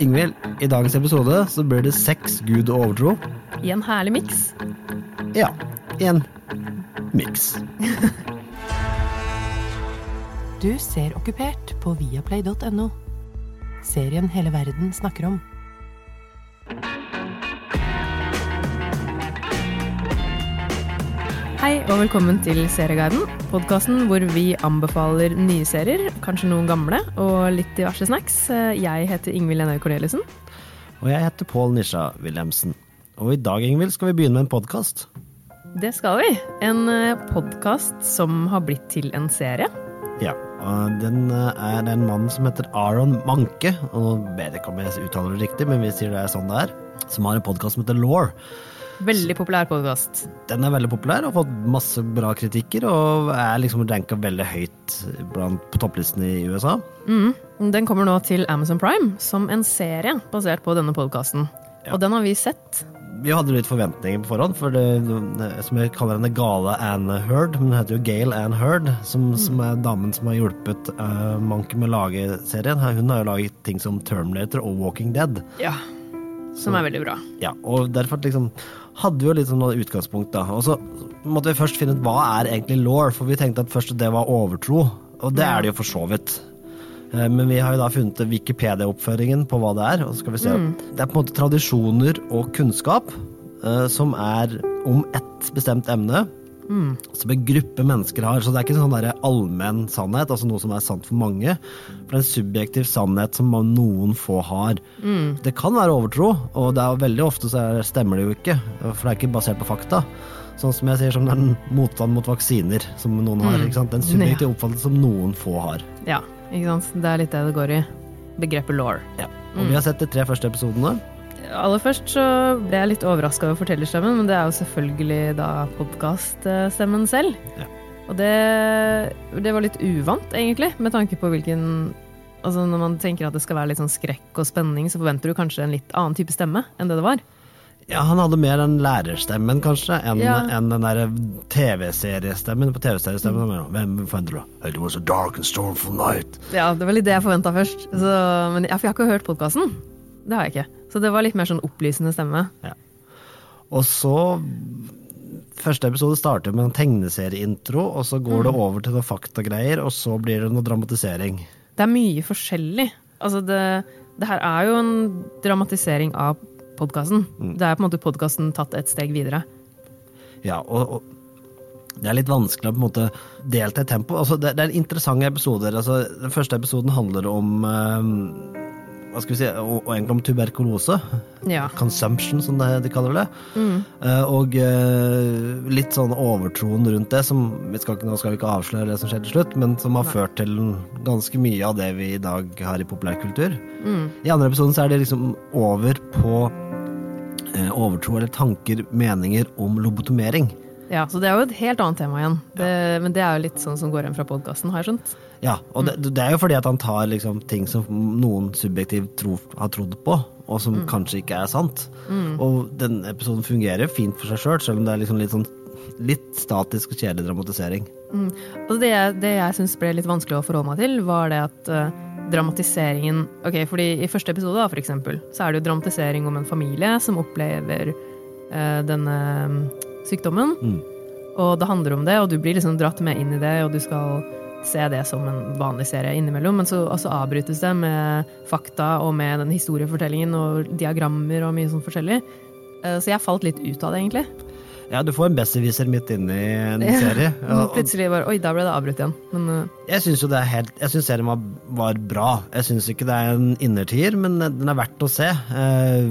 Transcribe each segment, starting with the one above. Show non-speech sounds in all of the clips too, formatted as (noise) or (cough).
Ingvild, i dagens episode så blir det sex, Gud og overtro. I en herlig miks. Ja, i en miks. Du ser Okkupert på viaplay.no. Serien hele verden snakker om. Hei og velkommen til Serieguiden, podkasten hvor vi anbefaler nye serier, kanskje noen gamle, og litt diverse snacks. Jeg heter Ingvild Enøy Corneliussen. Og jeg heter Pål Nisha Wilhelmsen. Og i dag, Ingvild, skal vi begynne med en podkast. Det skal vi. En podkast som har blitt til en serie. Ja, og den eh, er en mann som heter Aron Manke. Og nå vet jeg ikke om jeg uttaler det riktig, men vi sier det er sånn det er. Som har en podkast som heter Law. Veldig populær podkast. Den er veldig populær og har fått masse bra kritikker, og er liksom ranka veldig høyt blant, på topplistene i USA. Mm. Den kommer nå til Amazon Prime som en serie basert på denne podkasten. Ja. Og den har vi sett. Vi hadde litt forventninger på forhånd, for det, som jeg kaller henne gale Anne Heard, men hun heter jo Gail Anne Heard, som, som er damen som har hjulpet uh, Manke med å lage serien. Hun har jo laget ting som Terminator og Walking Dead. Ja. Som er veldig bra. Ja, og derfor liksom hadde vi jo litt sånn utgangspunkt, da. Og så måtte vi først finne ut hva er egentlig law, for vi tenkte at først det var overtro, og det er det jo for så vidt. Eh, Men vi har jo da funnet Wikipedia-oppføringen på hva det er. og så skal vi se. Mm. Det er på en måte tradisjoner og kunnskap eh, som er om ett bestemt emne. Mm. Som en gruppe mennesker har. Så det er ikke en sånn allmenn sannhet, altså noe som er sant for mange. For det er en subjektiv sannhet som noen få har. Mm. Det kan være overtro, og det er veldig ofte så er, stemmer det jo ikke. For det er ikke basert på fakta. Sånn som jeg sier som den motstand mot vaksiner som noen har. Mm. ikke sant? Den subjektive oppfattelse som noen få har. Ja, ikke sant. Det er litt det det går i. Begrepet law. Ja. Og vi har sett de tre første episodene. Aller først så ble jeg litt overraska over fortellerstemmen, men det er jo selvfølgelig da podkaststemmen selv. Ja. Og det, det var litt uvant, egentlig, med tanke på hvilken Altså Når man tenker at det skal være litt sånn skrekk og spenning, så forventer du kanskje en litt annen type stemme enn det det var. Ja, Han hadde mer den lærerstemmen, kanskje, enn Ja. en den der TV-seriestemmen. På TV-seriestemmen mm. Hvem forventer du? It was a dark and stormful night. Ja, Det var litt det jeg forventa først. Så, men, ja, for jeg har ikke hørt podkasten. Det har jeg ikke. Så det var litt mer sånn opplysende stemme. Og så Første episode starter med en tegneserieintro, og så går det over til noen faktagreier, og så blir det noe dramatisering. Det er mye forskjellig. Altså det, det her er jo en dramatisering av podkasten. Det er på en måte podkasten tatt et steg videre. Ja, og, og det er litt vanskelig å på en måte delta i tempo. Altså, det, det er interessante episoder. Altså, den første episoden handler om eh, hva skal vi si, og, og egentlig om tuberkulose. Ja. Consumption, som det, de kaller det. Eh, og uh, litt sånn overtroen rundt det, som vi skal, Nå skal vi ikke avsløre det som skjer til slutt, men som har ført til ganske mye av det vi i dag har i populærkultur. I andre episoden så er det liksom over på uh, overtro eller tanker, meninger om lobotomering. Ja, så det er jo et helt annet tema igjen. Det, Men det er jo litt sånn som går igjen fra podkasten, har jeg skjønt. Ja, og det, det er jo fordi at han tar liksom ting som noen subjektivt tror, har trodd på, og som kanskje ikke er sant. Og den episoden fungerer fint for seg sjøl, selv, selv om det er liksom litt sånn litt statisk og kjedelig dramatisering. Mm. Altså det, det jeg syns ble litt vanskelig å forholde meg til, var det at uh, dramatiseringen Ok, fordi i første episode, da, for eksempel, så er det jo dramatisering om en familie som opplever uh, denne mm, sykdommen. Mm. Og det handler om det, og du blir liksom dratt med inn i det, og du skal se det som en vanlig serie innimellom, men så altså avbrytes det med fakta og med den historiefortellingen og diagrammer og mye sånn forskjellig. Eh, Så jeg falt litt ut av det, egentlig. Ja, du får en besserwisser midt inni en serie. (laughs) Og plutselig bare Oi, da ble det avbrutt igjen. Men uh... jeg syns jo det er helt Jeg syns serien var, var bra. Jeg syns ikke det er en innertier, men den er verdt å se. Uh,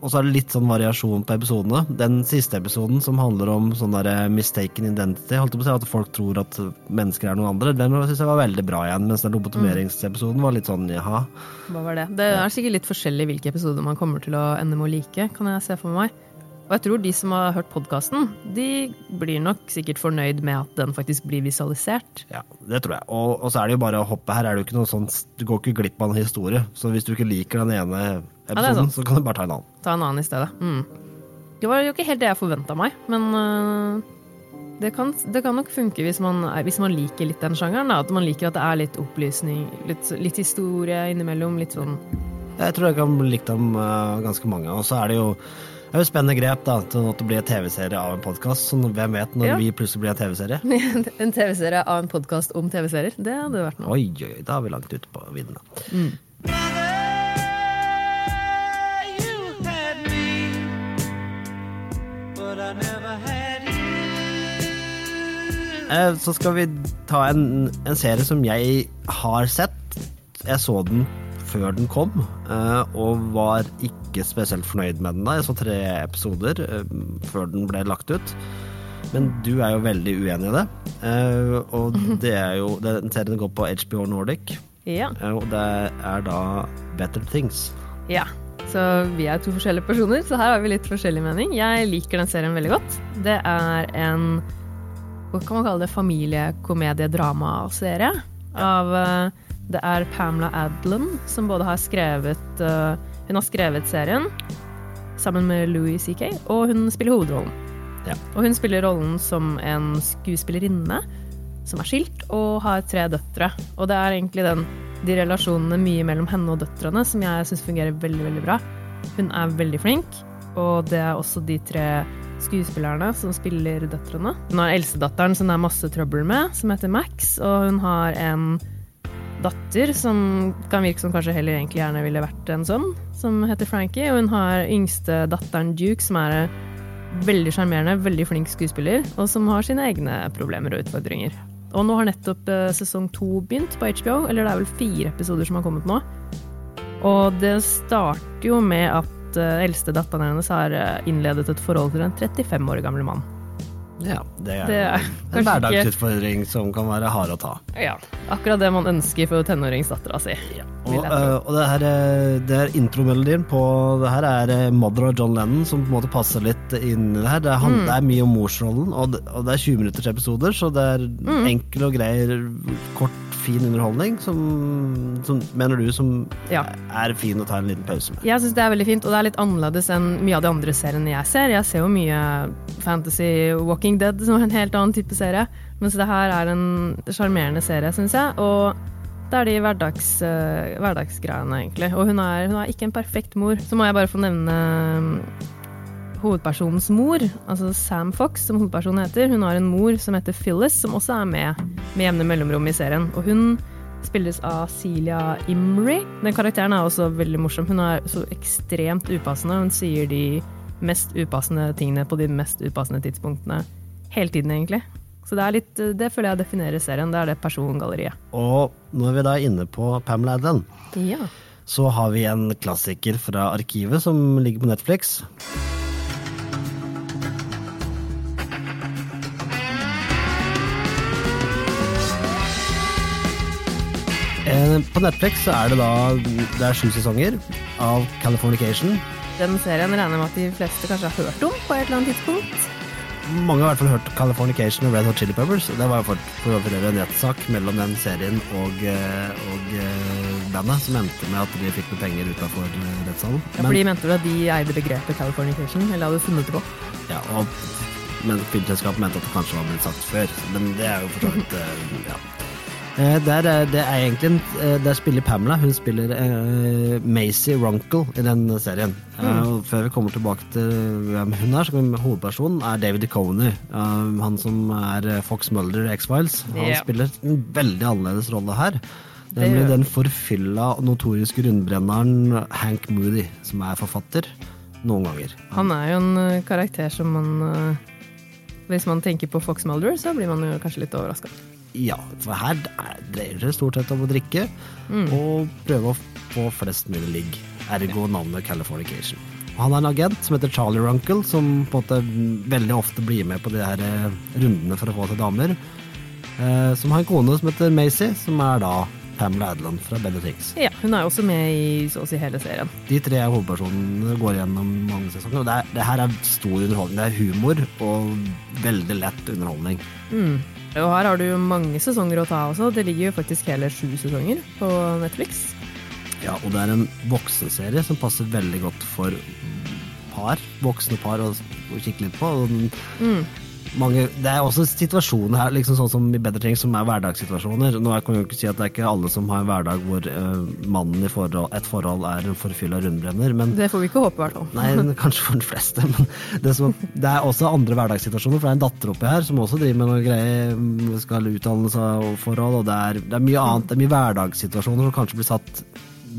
og så er det litt sånn variasjon på episodene. Den siste episoden som handler om sånn der mistaken identity, holdt jeg på å si, at folk tror at mennesker er noen andre, den syns jeg var veldig bra igjen. Mens den lobotomeringsepisoden var litt sånn jaha. hva var det? Det er sikkert litt forskjellig hvilke episoder man kommer til å ende med å like, kan jeg se for meg. Og jeg tror de som har hørt podkasten, de blir nok sikkert fornøyd med at den faktisk blir visualisert. Ja, det tror jeg. Og, og så er det jo bare å hoppe. Her er det jo ikke noe sånn Du går ikke glipp av en historie. Så hvis du ikke liker den ene episoden, episoden, sånn. så kan du bare ta en annen. Ta en annen i stedet. Mm. Det var jo ikke helt det jeg forventa meg, men uh, det, kan, det kan nok funke hvis man, hvis man liker litt den sjangeren. Da. At man liker at det er litt opplysning, litt, litt historie innimellom. Litt sånn Jeg tror jeg kan bli dem eh, ganske mange. Og så er det jo det er jo spennende grep da, til at det blir en TV-serie av en podkast. Så hvem vet når Ja. vi plutselig blir en TV-serie? (laughs) en TV-serie av en podkast om TV-serier. Det hadde vært noe. Oi, oi, oi, da er vi langt ute på viddene. you. Eh, Så skal vi ta en, en serie som jeg har sett. Jeg så den før den kom, eh, og var ikke spesielt fornøyd med den da. Jeg så tre episoder eh, før den ble lagt ut. Men du er jo veldig uenig i det. Eh, Og det er jo Den serien går på HBO Nordic, Ja. og det er da Better Things. ja. Så vi er to forskjellige personer, så her har vi litt forskjellig mening. Jeg liker den serien veldig godt. Det er en hva kan man kalle det, familiekomediedramaserie. Av eh, Det er Pamela Adlon som både har skrevet uh, Hun har skrevet serien sammen med Louis C.K., og hun spiller hovedrollen. Ja. Og hun spiller rollen som en skuespillerinne som er skilt og har tre døtre. Og det er egentlig den, de relasjonene mye mellom henne og døtrene som jeg syns fungerer veldig, veldig bra. Hun er veldig flink, og det er også de tre skuespillerne som spiller døtrene. Hun har eldstedatteren som det er masse trøbbel med, som heter Max, og hun har en datter som kan virke som kanskje heller egentlig gjerne ville vært en sønn, som heter Frankie, og hun har yngste datteren Duke, som er veldig sjarmerende, veldig flink skuespiller, og som har sine egne problemer og utfordringer. Og nå har nettopp eh, sesong to begynt på HBO, eller det er vel fire episoder som har kommet nå. Og det starter jo med at uh, eldste datteren hennes har eh, innledet et forhold til en 35 år gammel mann. Ja, det er, Det er en hverdagsutfordring som kan være hard å ta. Ja, akkurat det man ønsker for tenåringsdattera si. Og, jeg tro. øh, og det her eh, det er intromelodien på det her er eh, Mother og John Lennon, som på en måte passer litt inn i det her. Det, er Mm. det er mye om morsrollen, og og det er 20 minutters episoder, så det er Mm. enkel og grei, kort, fin underholdning, som, som mener du som Ja. er fin å ta en liten pause med. Jeg syns det er veldig fint, og det er litt annerledes enn mye av de andre seriene jeg ser. Jeg ser jo mye Fantasy Walking Dead, som er en helt annen type serie. Mens det her er en sjarmerende serie, syns jeg. Og det er de hverdags, uh, hverdagsgreiene, egentlig. Og hun er, hun er ikke en perfekt mor. Så må jeg bare få nevne um, hovedpersonens mor, altså Sam Fox, som hovedpersonen heter. Hun har en mor som heter Phyllis, som også er med med jevne mellomrom i serien. Og hun spilles av Celia Imrie. Den karakteren er også veldig morsom. Hun er så ekstremt upassende. Hun sier de mest upassende tingene på de mest upassende tidspunktene hele tiden, egentlig. Så det er litt, det føler jeg definerer serien. Det er det persongalleriet. Og når vi da er inne på Pamela Adlen, Ja. så har vi en klassiker fra arkivet som ligger på Netflix. Eh, På Netflix så er det da det er sju sesonger av Californication. Den serien regner jeg med at de fleste kanskje har hørt om på et eller annet tidspunkt. Mange har i hvert fall hørt Californication og Red Hot Chili Peppers. Det var jo for, for å en rettssak mellom den serien og, eh, og eh, bandet, som endte med at de fikk noe penger utafor rettssalen. Ja, fordi mente du at de eide begrepet Californication, eller hadde funnet det på? Ja, og, men filmselskapet mente at det kanskje var blitt sagt før. Men det er jo for så vidt eh, ja. Eh, Der, er- det er egentlig en, eh, Der spiller Pamela. Hun spiller uh, Macy Runkle i den serien. Mm. Uh, før vi kommer tilbake til hvem hun er, så kan vi- hovedpersonen er David Coney. Uh, han som er Fox Mulder i X-Files. Han yeah. spiller en veldig annerledes rolle her. Nemlig den forfylla, notoriske rundbrenneren Hank Moody, som er forfatter. Noen ganger. Han er jo en karakter som man Hvis man tenker på Fox Mulder, så blir man jo kanskje litt overraska. Ja, for her er- dreier det stort sett om å drikke og prøve å få flest mulig ligg. Ergo navnet Californication. Han er en agent som heter Charlie Runkle, som på en måte veldig ofte blir med på de her eh, rundene for å få til damer. Eh, som har en kone som heter Macy, som er da Pamela Adeland fra Better Things. Ja, hun er også med i så å si hele serien. De tre hovedpersonene går gjennom mange sesonger. Og det, er, det her er stor underholdning. Det er humor og veldig lett underholdning. Mm. Og her har du mange sesonger å ta også. Det ligger jo faktisk hele sju sesonger på Netflix. Ja, og det er en voksenserie som passer veldig godt for par, voksne par å, å kikke litt på. Og den, Mm. Mange Det er også situasjoner her, liksom sånn som i Bedre ting, som er hverdagssituasjoner. Nå kan jeg jo ikke si at det er ikke alle som har en hverdag hvor uh, mannen i forhold, et forhold er en forfylla rundbrenner, men Det får vi ikke håpe, i hvert fall. Nei, (laughs) kanskje for de fleste, men det, som, det er også andre hverdagssituasjoner. For det er en datter oppi her som også driver med noe greier, skal utdannelse og forhold, og det er, det er mye annet. Det er mye hverdagssituasjoner som kanskje blir satt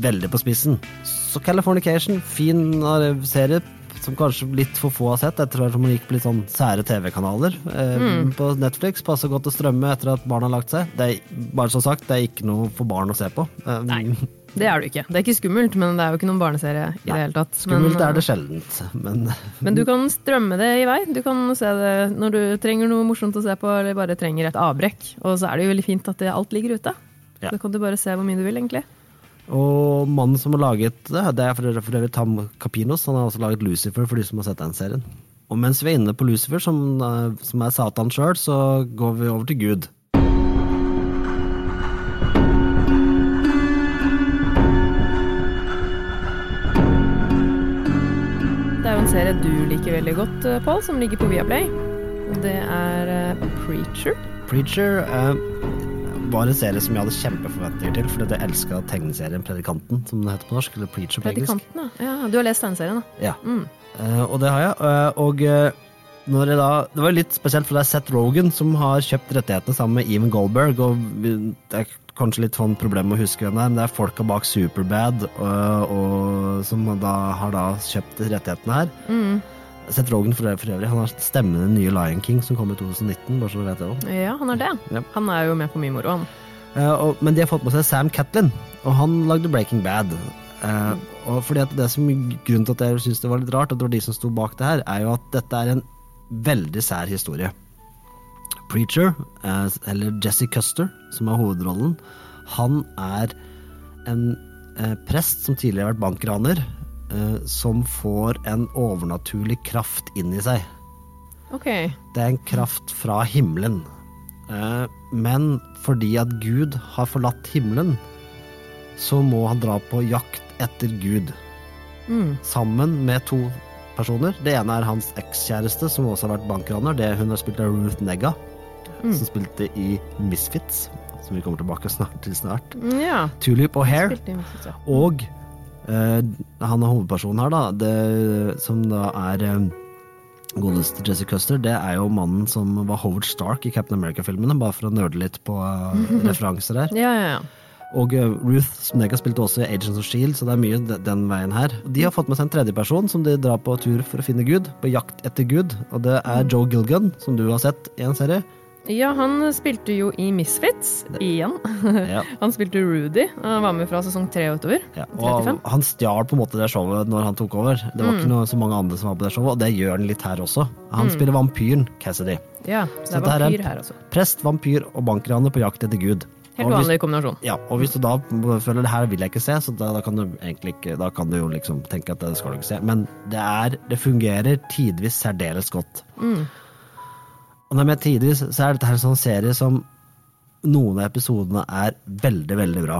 veldig på spissen. Så Californication, fin eh, serie som kanskje litt for få har sett, etter at man gikk på litt sånn sære TV-kanaler eh, på Netflix. Passer godt å strømme etter at barna har lagt seg. Det er, bare så sagt, det er ikke noe for barn å se på. Eh, Nei. Det er det ikke. Det er ikke skummelt, men det er jo ikke noen barneserie i det hele tatt. Skummelt men, er det sjeldent, men (laughs) Men du kan strømme det i vei. Du kan se det når du trenger noe morsomt å se på, eller bare trenger et avbrekk. Og så er det jo veldig fint at det, alt ligger ute. Ja. Da kan du bare se hvor mye du vil, egentlig. Og mannen som har laget det, det er for for øvrig Tam Capinos. Han har også laget Lucifer, for de som har sett den serien. Og mens vi er inne på Lucifer, som, eh, som er Satan sjøl, så går vi over til Gud. Det er jo en serie du liker veldig godt, eh, Pål, som ligger på Viaplay. Det er eh, Preacher. Preacher eh, var en serie som jeg hadde kjempeforventninger til, fordi jeg elska tegneserien Predikanten, som det heter på norsk. Eller Preacher på engelsk. Predikanten, ja. Du har lest tegneserien, da? Ja. Mm. Uh, og det har jeg. Uh, og eh, da, det var litt spesielt, for det er Seth Rogan som har kjøpt rettighetene sammen med Even Goldberg. og Det er kanskje litt sånn problem med å huske hvem det er, men det er folka bak Superbad og, og, som da har da kjøpt rettighetene her. Mm. Seth Rogan for, for øvrig, han har stemmen i den nye Lion King som kom i 2019. bare så du vet det også. Ja, han er det. Ja. Han er jo med på mye moro, han. Uh, og, men de har fått med seg Sam Catlin, og han lagde Breaking Bad. Eh, og fordi at det som Grunnen til at jeg syns det var litt rart, at det var de som sto bak det her, er jo at dette er en veldig sær historie. Preacher, uh, eller Jesse Custer, som er hovedrollen, han er en prest som tidligere har vært bankraner, som får en overnaturlig kraft inn i seg. Okay. Det er en kraft fra himmelen. Eh, Men fordi at Gud har forlatt himmelen, så må han dra på jakt etter Gud. Mm. Sammen med to personer. Det ene er hans ekskjæreste, som også har vært bankraner. Det Hun har spilt av Ruth Negga, Mm. som spilte i Misfits, som vi kommer tilbake snart, til snart. Mm, Ja. Tulip og Hair. Og eh, han er hovedpersonen her, da. Det, som da er eh, godeste Jesse Custer, det er jo mannen som var Howard Stark i Captain America-filmene, bare for å nerde litt på eh, (laughs) referanser her. Ja, ja, ja. Og Ruth Ruth har spilt også i Agents of Shield, så det er mye den veien her. De har fått med seg en tredjeperson som de drar på tur for å finne Gud, på jakt etter Gud, og det er Joe Gilgun, som du har sett i en serie. Ja, han spilte jo i Misfits igjen. Ja. (laughs) Han spilte Rudy. Han var med fra sesong tre utover. Ja, og 35. han stjal på en måte det showet når han tok over. Det var ikke noe, så mange andre som var på det showet, og det gjør han litt her også. Han spiller vampyren Cassidy. Ja, Så det dette her er er- vampyr her også. Prest, vampyr og bankraner på jakt etter Gud. Helt vanlig kombinasjon. Ja, og hvis du da føler det her vil jeg ikke se, så da, da kan du egentlig ikke Da kan du jo liksom tenke at det skal du ikke se. Men det er Det fungerer tidvis særdeles godt. Mm. Og når jeg tidvis, så er dette her en sånn serie som Noen av episodene er veldig, veldig bra.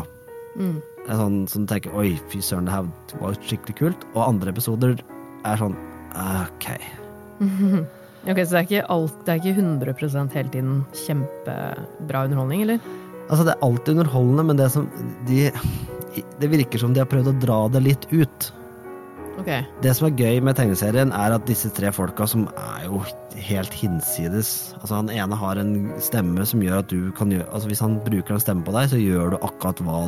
Mm. Det er sånn som du tenker Oi, fy søren, det her var skikkelig kult. Og andre episoder er sånn OK. (laughs) Ok, Så det er ikke, alt, det er ikke 100% hele tiden kjempebra underholdning, eller? Altså, det er alltid underholdende, men det som de, Det virker som de har prøvd å dra det litt ut. Ok. Det som er gøy med tegneserien, er at disse tre folka som er jo helt hinsides Altså Han ene har en stemme som gjør at du kan gjøre Altså Hvis han bruker en stemme på deg, så gjør du akkurat hva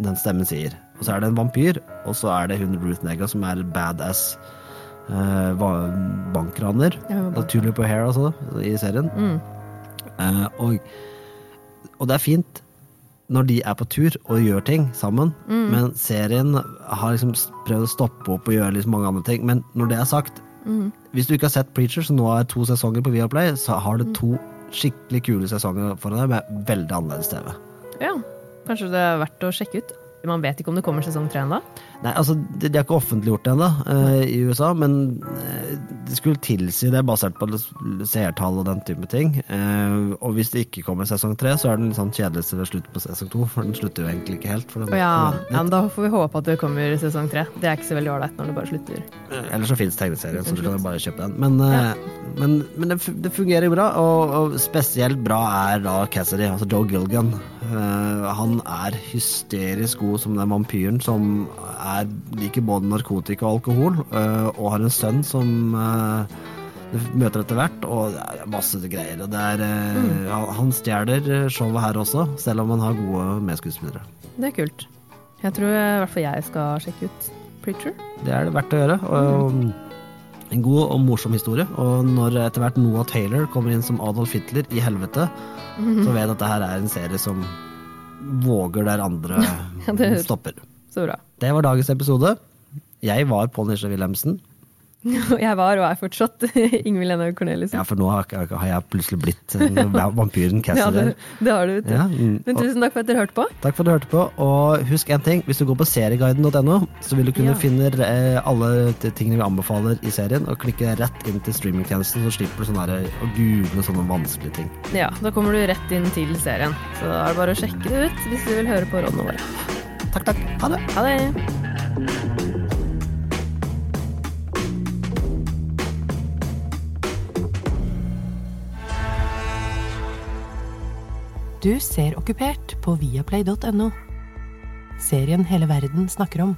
den stemmen sier. Og så er det en vampyr, og så er det hun Ruth Nega som er badass eh, bankraner. Tulip og Hair, altså, i serien. Mm. Eh, og, og det er fint når de er på tur og gjør ting sammen, Mm. men serien har liksom prøvd å stoppe opp og gjøre liksom mange andre ting. Men når det er sagt, Mm. hvis du ikke har sett Preacher, som nå er to sesonger på Viaplay, så har Mm. du to skikkelig kule sesonger foran deg med veldig annerledes TV. Ja, kanskje det er verdt å sjekke ut. Man vet ikke om det kommer sesong tre ennå? Nei, altså, De de har ikke offentliggjort det ennå uh, i USA, men uh, skulle tilsi det, basert på seertall og den type ting. Eh, og hvis det ikke kommer sesong tre, så er den sånn kjedeligste ved slutten på sesong to. For den slutter jo egentlig ikke helt. Den, ja. ja, men da får vi håpe at det kommer sesong tre. Det er ikke så veldig ålreit når det bare slutter. Eller så fins tegneserien, så du kan bare kjøpe den. Men, ja. men, men det, det fungerer bra, og, og spesielt bra er da Cassidy, altså Joe Gilgan. Eh, han er hysterisk god som den vampyren som er, liker både narkotika og alkohol, eh, og har en sønn som eh, du møter etter hvert, og det er masse greier. Og det er, eh, han- Han stjeler showet her også, selv om han har gode medskuespillere. Det er kult. Jeg tror i hvert fall jeg skal sjekke ut Preacher. Det er det verdt å gjøre. Og en god og morsom historie. Og når etter hvert Noah Taylor kommer inn som Adolf Hitler i helvete, så vet jeg at det her er en serie som våger der andre (laughs) Ja, stopper. Så bra. Det var dagens episode. Jeg var Pål Nisje Wilhelmsen. (laughs) Jeg var og er fortsatt (laughs) Ingvild Enhaug Corneliussen. Ja, for nå har, jeg- plutselig blitt vampyren vampyren (laughs) Ja, det, det har du, vet du. Ja, mm. Men tusen takk for at dere hørte på. Takk for at du hørte på. Og husk en ting, hvis du går på serieguiden.no, så vil du kunne Ja. finne eh, alle tingene vi anbefaler i serien, og klikke rett inn til streamingtjenesten, så slipper du sånn her, å google sånne vanskelige ting. Ja, Da kommer du rett inn til serien. Så da er det bare å sjekke det ut hvis du vil høre på rådene våre. Takk, takk. Ha det. Ha det! Du ser Okkupert på viaplay.no. Serien hele verden snakker om.